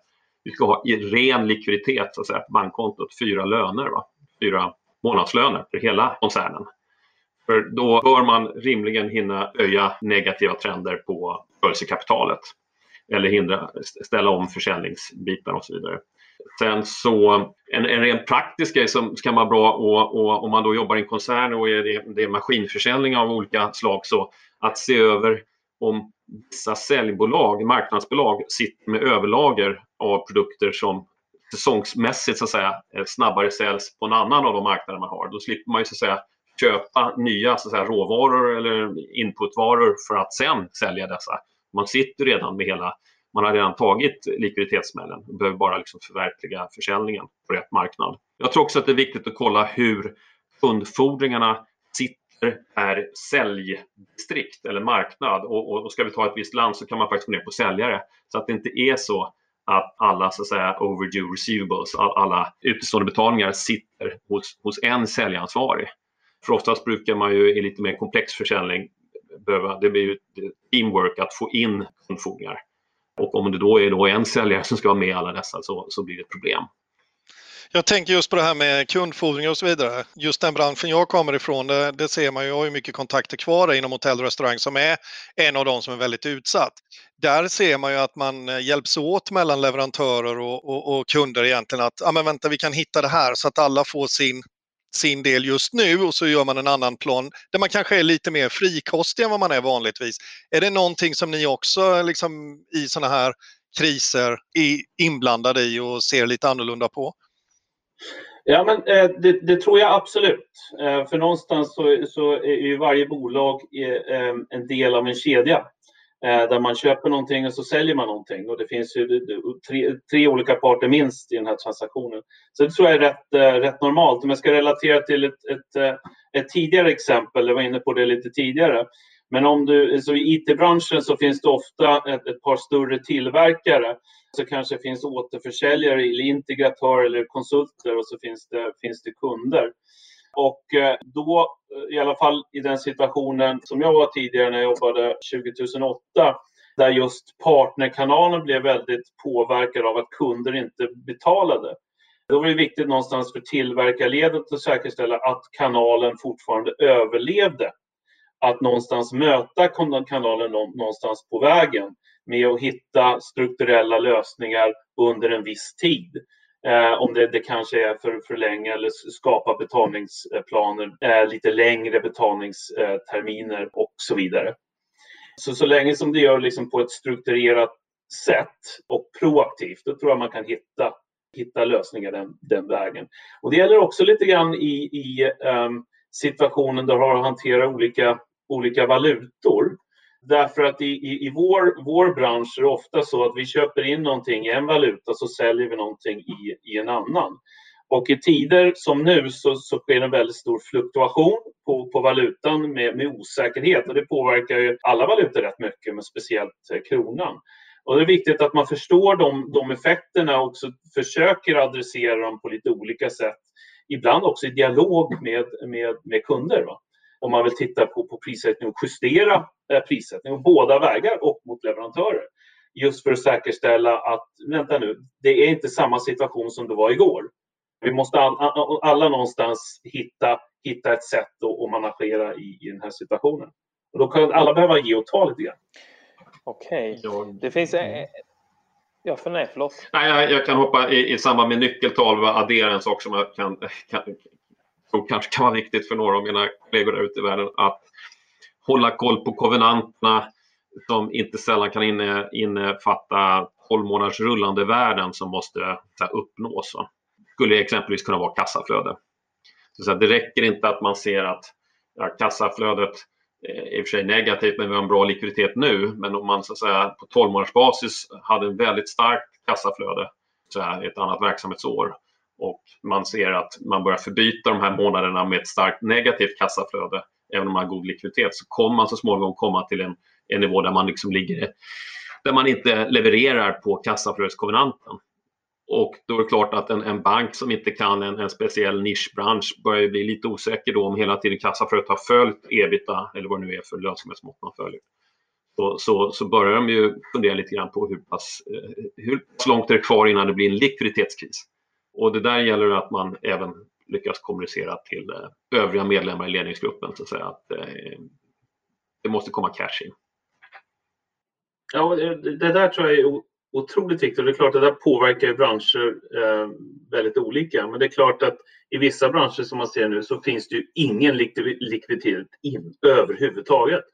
vi ska ha i ren likviditet så att säga, på bankkontot, fyra löner, va? fyra månadslöner för hela koncernen. För då bör man rimligen hinna öja negativa trender på rörelsekapitalet eller hindra, ställa om försäljningsbitar och så vidare. Sen så en, en rent praktisk grej som kan vara bra och, och om man då jobbar i en koncern och är det, det är maskinförsäljning av olika slag så att se över om vissa säljbolag, marknadsbolag, sitter med överlager av produkter som säsongsmässigt så att säga, eh, snabbare säljs på en annan av de marknader man har. Då slipper man ju så att säga, köpa nya så att säga, råvaror eller inputvaror för att sen sälja dessa. Man sitter redan med hela, man har redan tagit likviditetssmällen och behöver bara liksom förverkliga försäljningen på rätt marknad. Jag tror också att det är viktigt att kolla hur kundfordringarna sitter per säljdistrikt eller marknad. Och, och, och, ska vi ta ett visst land så kan man faktiskt gå ner på säljare. Så att det inte är så att alla så att säga overdue receivables, alla utestående betalningar sitter hos, hos en säljansvarig. För oftast brukar man ju i lite mer komplex försäljning behöva, det blir ju teamwork att få in kundfordringar. Och om det då är då en säljare som ska vara med i alla dessa så, så blir det ett problem. Jag tänker just på det här med kundfordringar och så vidare. Just den branschen jag kommer ifrån, det, det ser man ju, jag har ju mycket kontakter kvar inom hotell och restaurang som är en av de som är väldigt utsatt. Där ser man ju att man eh, hjälps åt mellan leverantörer och, och, och kunder egentligen att, ja men vänta vi kan hitta det här så att alla får sin sin del just nu och så gör man en annan plan där man kanske är lite mer frikostig än vad man är vanligtvis. Är det någonting som ni också liksom, i sådana här kriser är inblandade i och ser lite annorlunda på? Ja, men eh, det, det, tror jag absolut. Eh, för någonstans så, så är ju varje bolag eh, en del av en kedja Eh, där man köper någonting och så säljer man någonting. Och det finns ju tre, tre olika parter minst i den här transaktionen. Så det tror jag är rätt, eh, rätt normalt. Om jag ska relatera till ett, ett, eh, ett tidigare exempel, jag var inne på det lite tidigare. Men om du, så i IT-branschen så finns det ofta ett, ett par större tillverkare så kanske det finns återförsäljare eller integratörer eller konsulter och så finns det, finns det kunder. Och eh, då, eh, i alla fall i den situationen som jag var tidigare när jag jobbade 2008, där just partnerkanalen blev väldigt påverkad av att kunder inte betalade. Då var det viktigt någonstans för tillverkarledet att säkerställa att kanalen fortfarande överlevde. Att någonstans möta kanalen någonstans på vägen med att hitta strukturella lösningar under en viss tid. Eh, om det, det, kanske är för, för länge eller skapa betalningsplaner, eh, lite längre betalningsterminer och så vidare. Så, så länge som det gör liksom på ett strukturerat sätt och proaktivt, då tror jag man kan hitta, hitta lösningar den, den vägen. Och det gäller också lite grann i, i um, situationen där du har att hantera olika, olika valutor. Därför att i, i, i vår, vår bransch är det ofta så att vi köper in någonting i en valuta så säljer vi någonting i, i en annan. Och i tider som nu så, så sker en väldigt stor fluktuation på, på valutan med, med osäkerhet och det påverkar ju alla valutor rätt mycket, men speciellt eh, kronan. Och det är viktigt att man förstår de, de effekterna och också försöker adressera dem på lite olika sätt. Ibland också i dialog med, med, med kunder. Va? Om man vill titta på, på prissättning och justera Eh, prissättning, båda vägar och mot leverantörer. Just för att säkerställa att, vänta nu, det är inte samma situation som det var igår. Vi måste alla någonstans hitta, hitta ett sätt att managera i, i den här situationen. Och då kan alla behöva ge och ta lite grann. Okej, okay. det finns... Ja, för nej, förlåt. Nej, jag, jag kan hoppa i, i samband med nyckeltal och addera en sak som jag kan, kan, som kanske kan vara viktigt för några av mina kollegor där ute i världen. Att hålla koll på kovenanterna som inte sällan kan inne, innefatta 12 månaders rullande värden som måste här, uppnås. Det skulle exempelvis kunna vara kassaflöde. Så, så det räcker inte att man ser att ja, kassaflödet är i och för sig negativt men vi har en bra likviditet nu. Men om man så att säga, på 12 månaders basis hade en väldigt starkt kassaflöde så här, ett annat verksamhetsår och man ser att man börjar förbyta de här månaderna med ett starkt negativt kassaflöde även om man har god likviditet, så kommer man så småningom komma till en, en nivå där man liksom ligger där man inte levererar på kassaflödeskonvenanten. Och då är det klart att en, en bank som inte kan en, en, speciell nischbransch börjar bli lite osäker då om hela tiden kassaflödet har följt ebita eller vad det nu är för lönsamhetsmått man följer. Så, så, så, börjar de ju fundera lite grann på hur pass, eh, hur pass långt är det kvar innan det blir en likviditetskris. Och det där gäller att man även lyckas kommunicera till eh, övriga medlemmar i ledningsgruppen så att säga att eh, det måste komma cash in. Ja, det där tror jag är otroligt viktigt. Det är klart att det där påverkar branscher eh, väldigt olika. Men det är klart att i vissa branscher som man ser nu så finns det ju ingen likviditet in överhuvudtaget.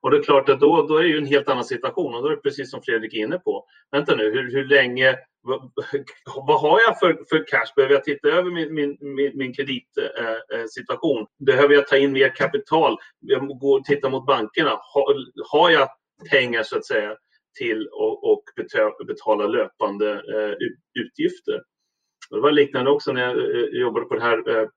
Och det är klart att då, då är det ju en helt annan situation och då är det precis som Fredrik är inne på. Vänta nu, hur, hur länge, vad, vad har jag för, för cash? Behöver jag titta över min, min, min, min kreditsituation? Eh, Behöver jag ta in mer kapital? Jag går och tittar mot bankerna. Har, har jag pengar så att säga till att betala löpande eh, utgifter? Det var liknande också när jag eh, jobbade på det här eh,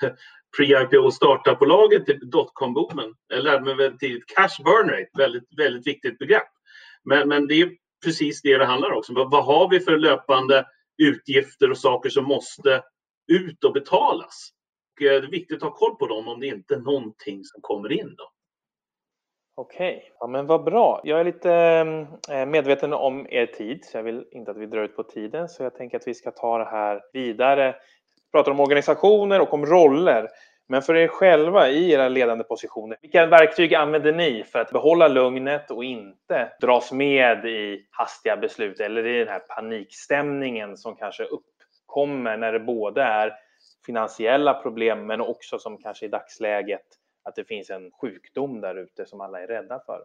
pre-IPO startupbolaget till dotcom-boomen. Jag lärde mig väldigt tidigt cash burn rate, väldigt, väldigt viktigt begrepp. Men, men det är precis det det handlar om. Vad, vad har vi för löpande utgifter och saker som måste ut och betalas? Och eh, det är viktigt att ha koll på dem om det inte är någonting som kommer in. Då. Okej, ja, men vad bra. Jag är lite eh, eh, medveten om er tid, så jag vill inte att vi drar ut på tiden. Så jag tänker att vi ska ta det här vidare Vi pratar om organisationer och om roller. Men för er själva i era ledande positioner, vilka verktyg använder ni för att behålla lugnet och inte dras med i hastiga beslut eller i den här panikstämningen som kanske uppkommer när det både är finansiella problem, men också som kanske i dagsläget att det finns en sjukdom där ute som alla är rädda för.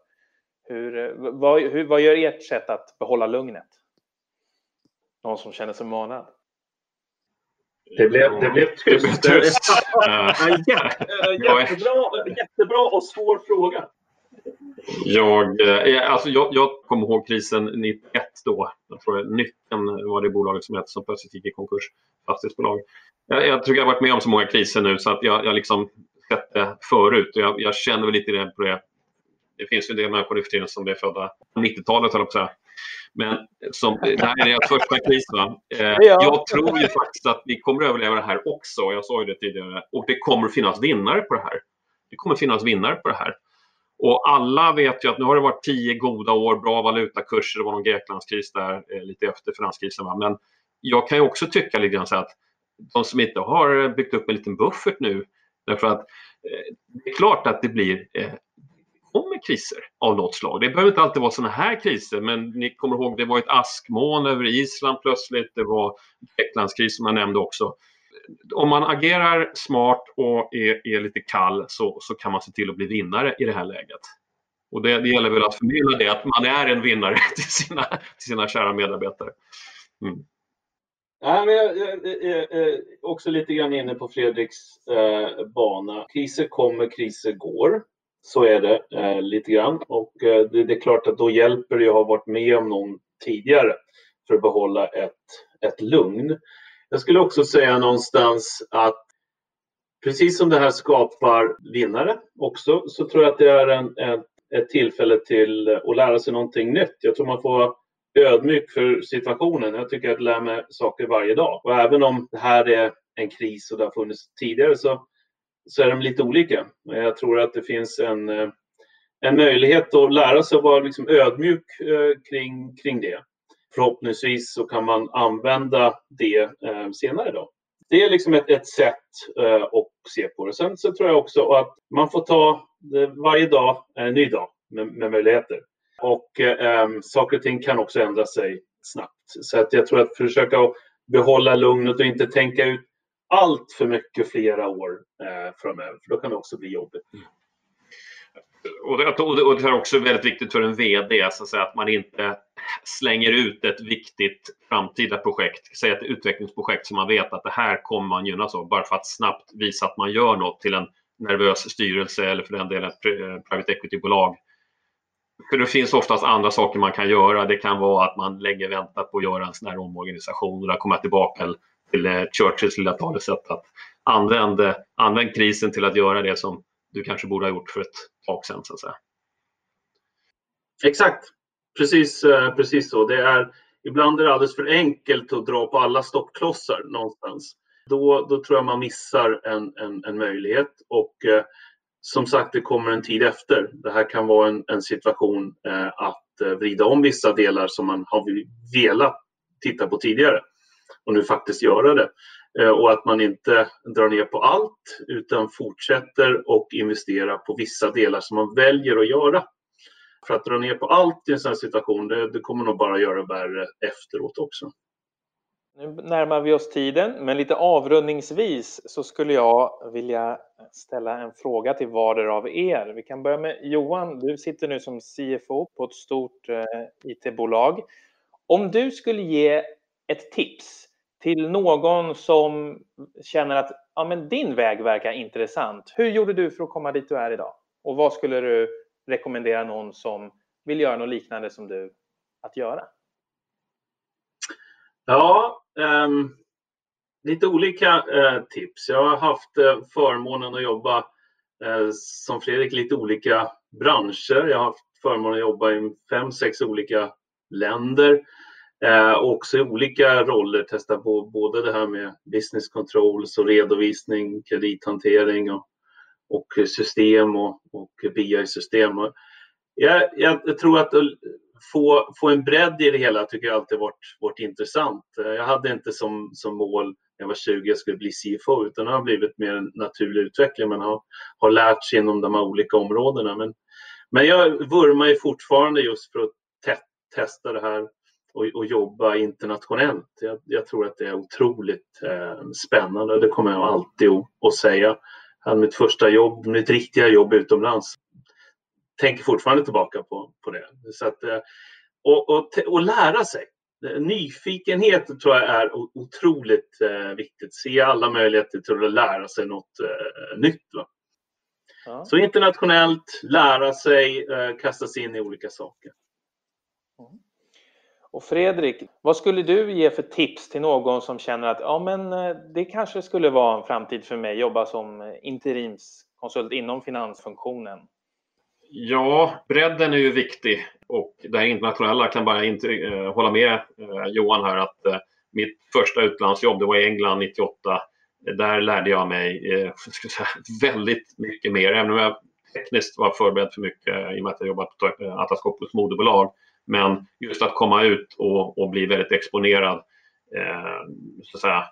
Hur, vad, hur, vad gör ert sätt att behålla lugnet? Någon som känner sig manad? Det blev, det blev tyst. tyst. jättebra, jättebra och svår fråga. Jag, eh, alltså jag, jag kommer ihåg krisen 91 då. Jag tror Nyckeln var det bolaget som hette som plötsligt gick i konkurs. Fastighetsbolag. Jag, jag tror jag har varit med om så många kriser nu så att jag, jag liksom sett det förut. Jag, jag känner väl lite det på det. Det finns ju en del människor i för som är födda på 90-talet, höll jag på att säga. Men som, det här är deras första kris. Va? Eh, jag tror ju faktiskt att vi kommer att överleva det här också. Jag sa ju det tidigare. Och det kommer att finnas vinnare på det här. Det kommer att finnas vinnare på det här. Och alla vet ju att nu har det varit tio goda år, bra valutakurser, det var någon Greklandskris där eh, lite efter finanskrisen. Va? Men jag kan ju också tycka lite grann så att de som inte har byggt upp en liten buffert nu, därför att eh, det är klart att det blir kommer kriser av något slag. Det behöver inte alltid vara sådana här kriser, men ni kommer ihåg det var ett askmoln över Island plötsligt. Det var Greklandskris som jag nämnde också. Om man agerar smart och är, är, lite kall så, så kan man se till att bli vinnare i det här läget. Och det, det gäller väl att förmedla det, att man är en vinnare till sina, till sina kära medarbetare. Mm. Ja, men jag, jag, jag, jag, också lite grann inne på Fredriks eh, bana. Kriser kommer, kriser går. Så är det eh, lite grann. Och eh, det, det, är klart att då hjälper det att ha varit med om någon tidigare för att behålla ett, ett lugn. Jag skulle också säga någonstans att precis som det här skapar vinnare också så tror jag att det är en, en, ett tillfälle till att lära sig någonting nytt. Jag tror man får vara ödmjuk för situationen. Jag tycker att jag lär mig saker varje dag. Och även om det här är en kris och det har funnits tidigare så så är de lite olika. Jag tror att det finns en, eh, en möjlighet att lära sig att vara liksom ödmjuk eh, kring, kring det. Förhoppningsvis så kan man använda det eh, senare då. Det är liksom ett, ett sätt att se på det. Sen så tror jag också att man får ta varje dag en ny dag med, med möjligheter. Och eh, saker och ting kan också ändra sig snabbt. Så att jag tror att försöka behålla lugnet och inte tänka ut allt för mycket flera år eh, framöver, för då kan det också bli jobbigt. Mm. Och det, och det är också väldigt viktigt för en VD så att, säga, att man inte slänger ut ett viktigt framtida projekt, säg ett utvecklingsprojekt som man vet att det här kommer man gynnas av, bara för att snabbt visa att man gör något till en nervös styrelse eller för den delen ett eh, private equity-bolag. För det finns oftast andra saker man kan göra. Det kan vara att man länge väntat på att göra en sån här omorganisation och där kommer jag tillbaka till eh, Churchills lilla talesätt att använd, eh, använd krisen till att göra det som du kanske borde ha gjort för ett tag sedan. Så att säga. Exakt, precis, eh, precis så. Det är, ibland är det alldeles för enkelt att dra på alla stoppklossar någonstans. Då, då tror jag man missar en, en, en möjlighet. Och eh, som sagt, det kommer en tid efter. Det här kan vara en, en situation eh, att vrida om vissa delar som man har velat titta på tidigare och nu faktiskt göra det. Eh, och att man inte drar ner på allt utan fortsätter och investera på vissa delar som man väljer att göra. För att dra ner på allt i en sån här situation, det, det kommer nog bara göra värre efteråt också. Nu närmar vi oss tiden, men lite avrundningsvis så skulle jag vilja ställa en fråga till vardera av er. Vi kan börja med Johan. Du sitter nu som CFO på ett stort eh, IT-bolag. Om du skulle ge ett tips till någon som känner att ja, men din väg verkar intressant. Hur gjorde du för att komma dit du är idag? Och vad skulle du rekommendera någon som vill göra något liknande som du att göra? Ja, um, lite olika uh, tips. Jag har haft uh, förmånen att jobba uh, som Fredrik lite olika branscher. Jag har haft förmånen att jobba i fem, sex olika länder. Eh, också i olika roller testa på både det här med business controls och redovisning, kredithantering och, och system och, och BI-system. Jag, jag, tror att få, få en bredd i det hela tycker jag alltid varit, varit intressant. Eh, jag hade inte som, som mål när jag var 20 jag skulle bli CFO utan det har blivit mer en naturlig utveckling. Man har, har lärt sig inom de här olika områdena. Men, men jag vurmar ju fortfarande just för att te testa det här och, och jobba internationellt. Jag, jag, tror att det är otroligt eh, spännande. Det kommer jag alltid att, säga. Jag mitt första jobb, mitt riktiga jobb utomlands. Tänker fortfarande tillbaka på, på det. Så att, eh, och, och, och lära sig. Nyfikenhet tror jag är otroligt eh, viktigt. Se alla möjligheter till att lära sig något eh, nytt. Ja. Så internationellt, lära sig, eh, kasta sig in i olika saker. Mm. Och Fredrik, vad skulle du ge för tips till någon som känner att ja, men eh, det kanske skulle vara en framtid för mig, jobba som eh, interimskonsult inom finansfunktionen? Ja, bredden är ju viktig och det här internationella kan bara inte eh, hålla med eh, Johan här att eh, mitt första utlandsjobb, det var i England 98. Där lärde jag mig eh, säga, väldigt mycket mer, även om jag tekniskt var förberedd för mycket i och med att jag jobbat på eh, Atlas Copcos moderbolag. Men just att komma ut och, och bli väldigt exponerad, eh, så att säga,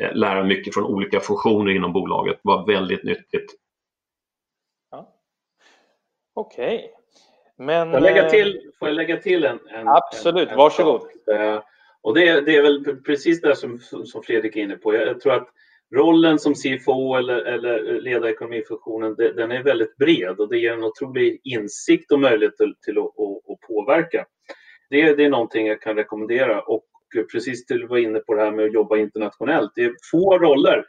eh, lära mycket från olika funktioner inom bolaget var väldigt nyttigt. Ja. Okej. Okay. Men, får, jag lägga eh, till, får jag lägga till en? en absolut, en, en varsågod. Eh, och det, det, är väl precis det som, som Fredrik är inne på. Jag, jag tror att rollen som CFO eller, eller i ekonomifunktionen, det, den är väldigt bred och det ger en otrolig insikt och möjlighet till, till att, att, att påverka. Det, det är någonting jag kan rekommendera och precis till att vara inne på det här med att jobba internationellt. Det är få roller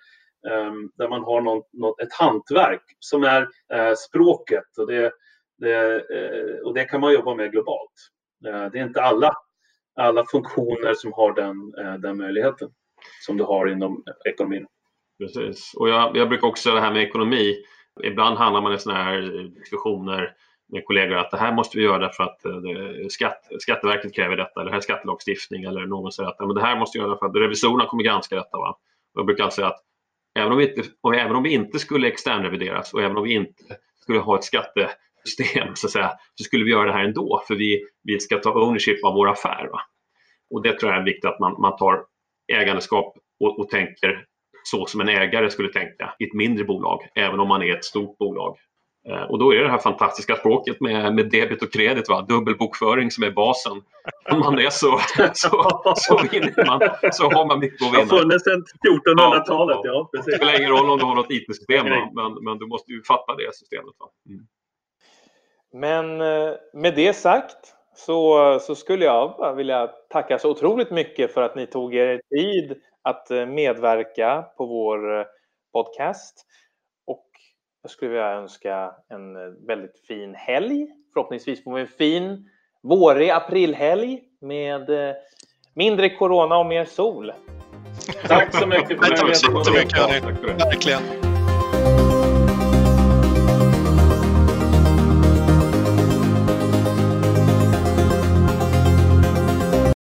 um, där man har någon, något, ett hantverk som är uh, språket och det, det, uh, och det kan man jobba med globalt. Uh, det är inte alla, alla funktioner som har den, den möjligheten som du har inom ekonomin. Precis. Och jag, jag brukar också säga det här med ekonomi. Ibland hamnar man i sådana här diskussioner med kollegor att det här måste vi göra därför att eh, det, skatt, Skatteverket kräver detta eller det här är skattelagstiftning eller någon säger att men det här måste vi göra för att revisorerna kommer granska detta. Va? Och jag brukar säga att även om, vi inte, och även om vi inte skulle externrevideras och även om vi inte skulle ha ett skattesystem så, att säga, så skulle vi göra det här ändå för vi, vi ska ta ownership av vår affär. Va? Och det tror jag är viktigt att man, man tar ägandeskap och, och tänker så som en ägare skulle tänka i ett mindre bolag, även om man är ett stort bolag. Eh, och då är det här fantastiska språket med, med debit och kredit, va? dubbelbokföring som är basen. Om man är så, så, så vinner man, så har man mycket att vinna. Det har funnits sedan 1400-talet, ja. ja. precis. Det spelar ingen roll om du har något IT-system, men, men du måste ju fatta det systemet. Va? Mm. Men eh, med det sagt så, så skulle jag vilja tacka så otroligt mycket för att ni tog er tid att eh, medverka på vår podcast. Jag skulle vilja önska en eh, väldigt fin helg. Förhoppningsvis får vi en fin vårig aprilhelg med eh, mindre corona och mer sol. Tack så mycket för möjligheten. Tack så mycket. Verkligen.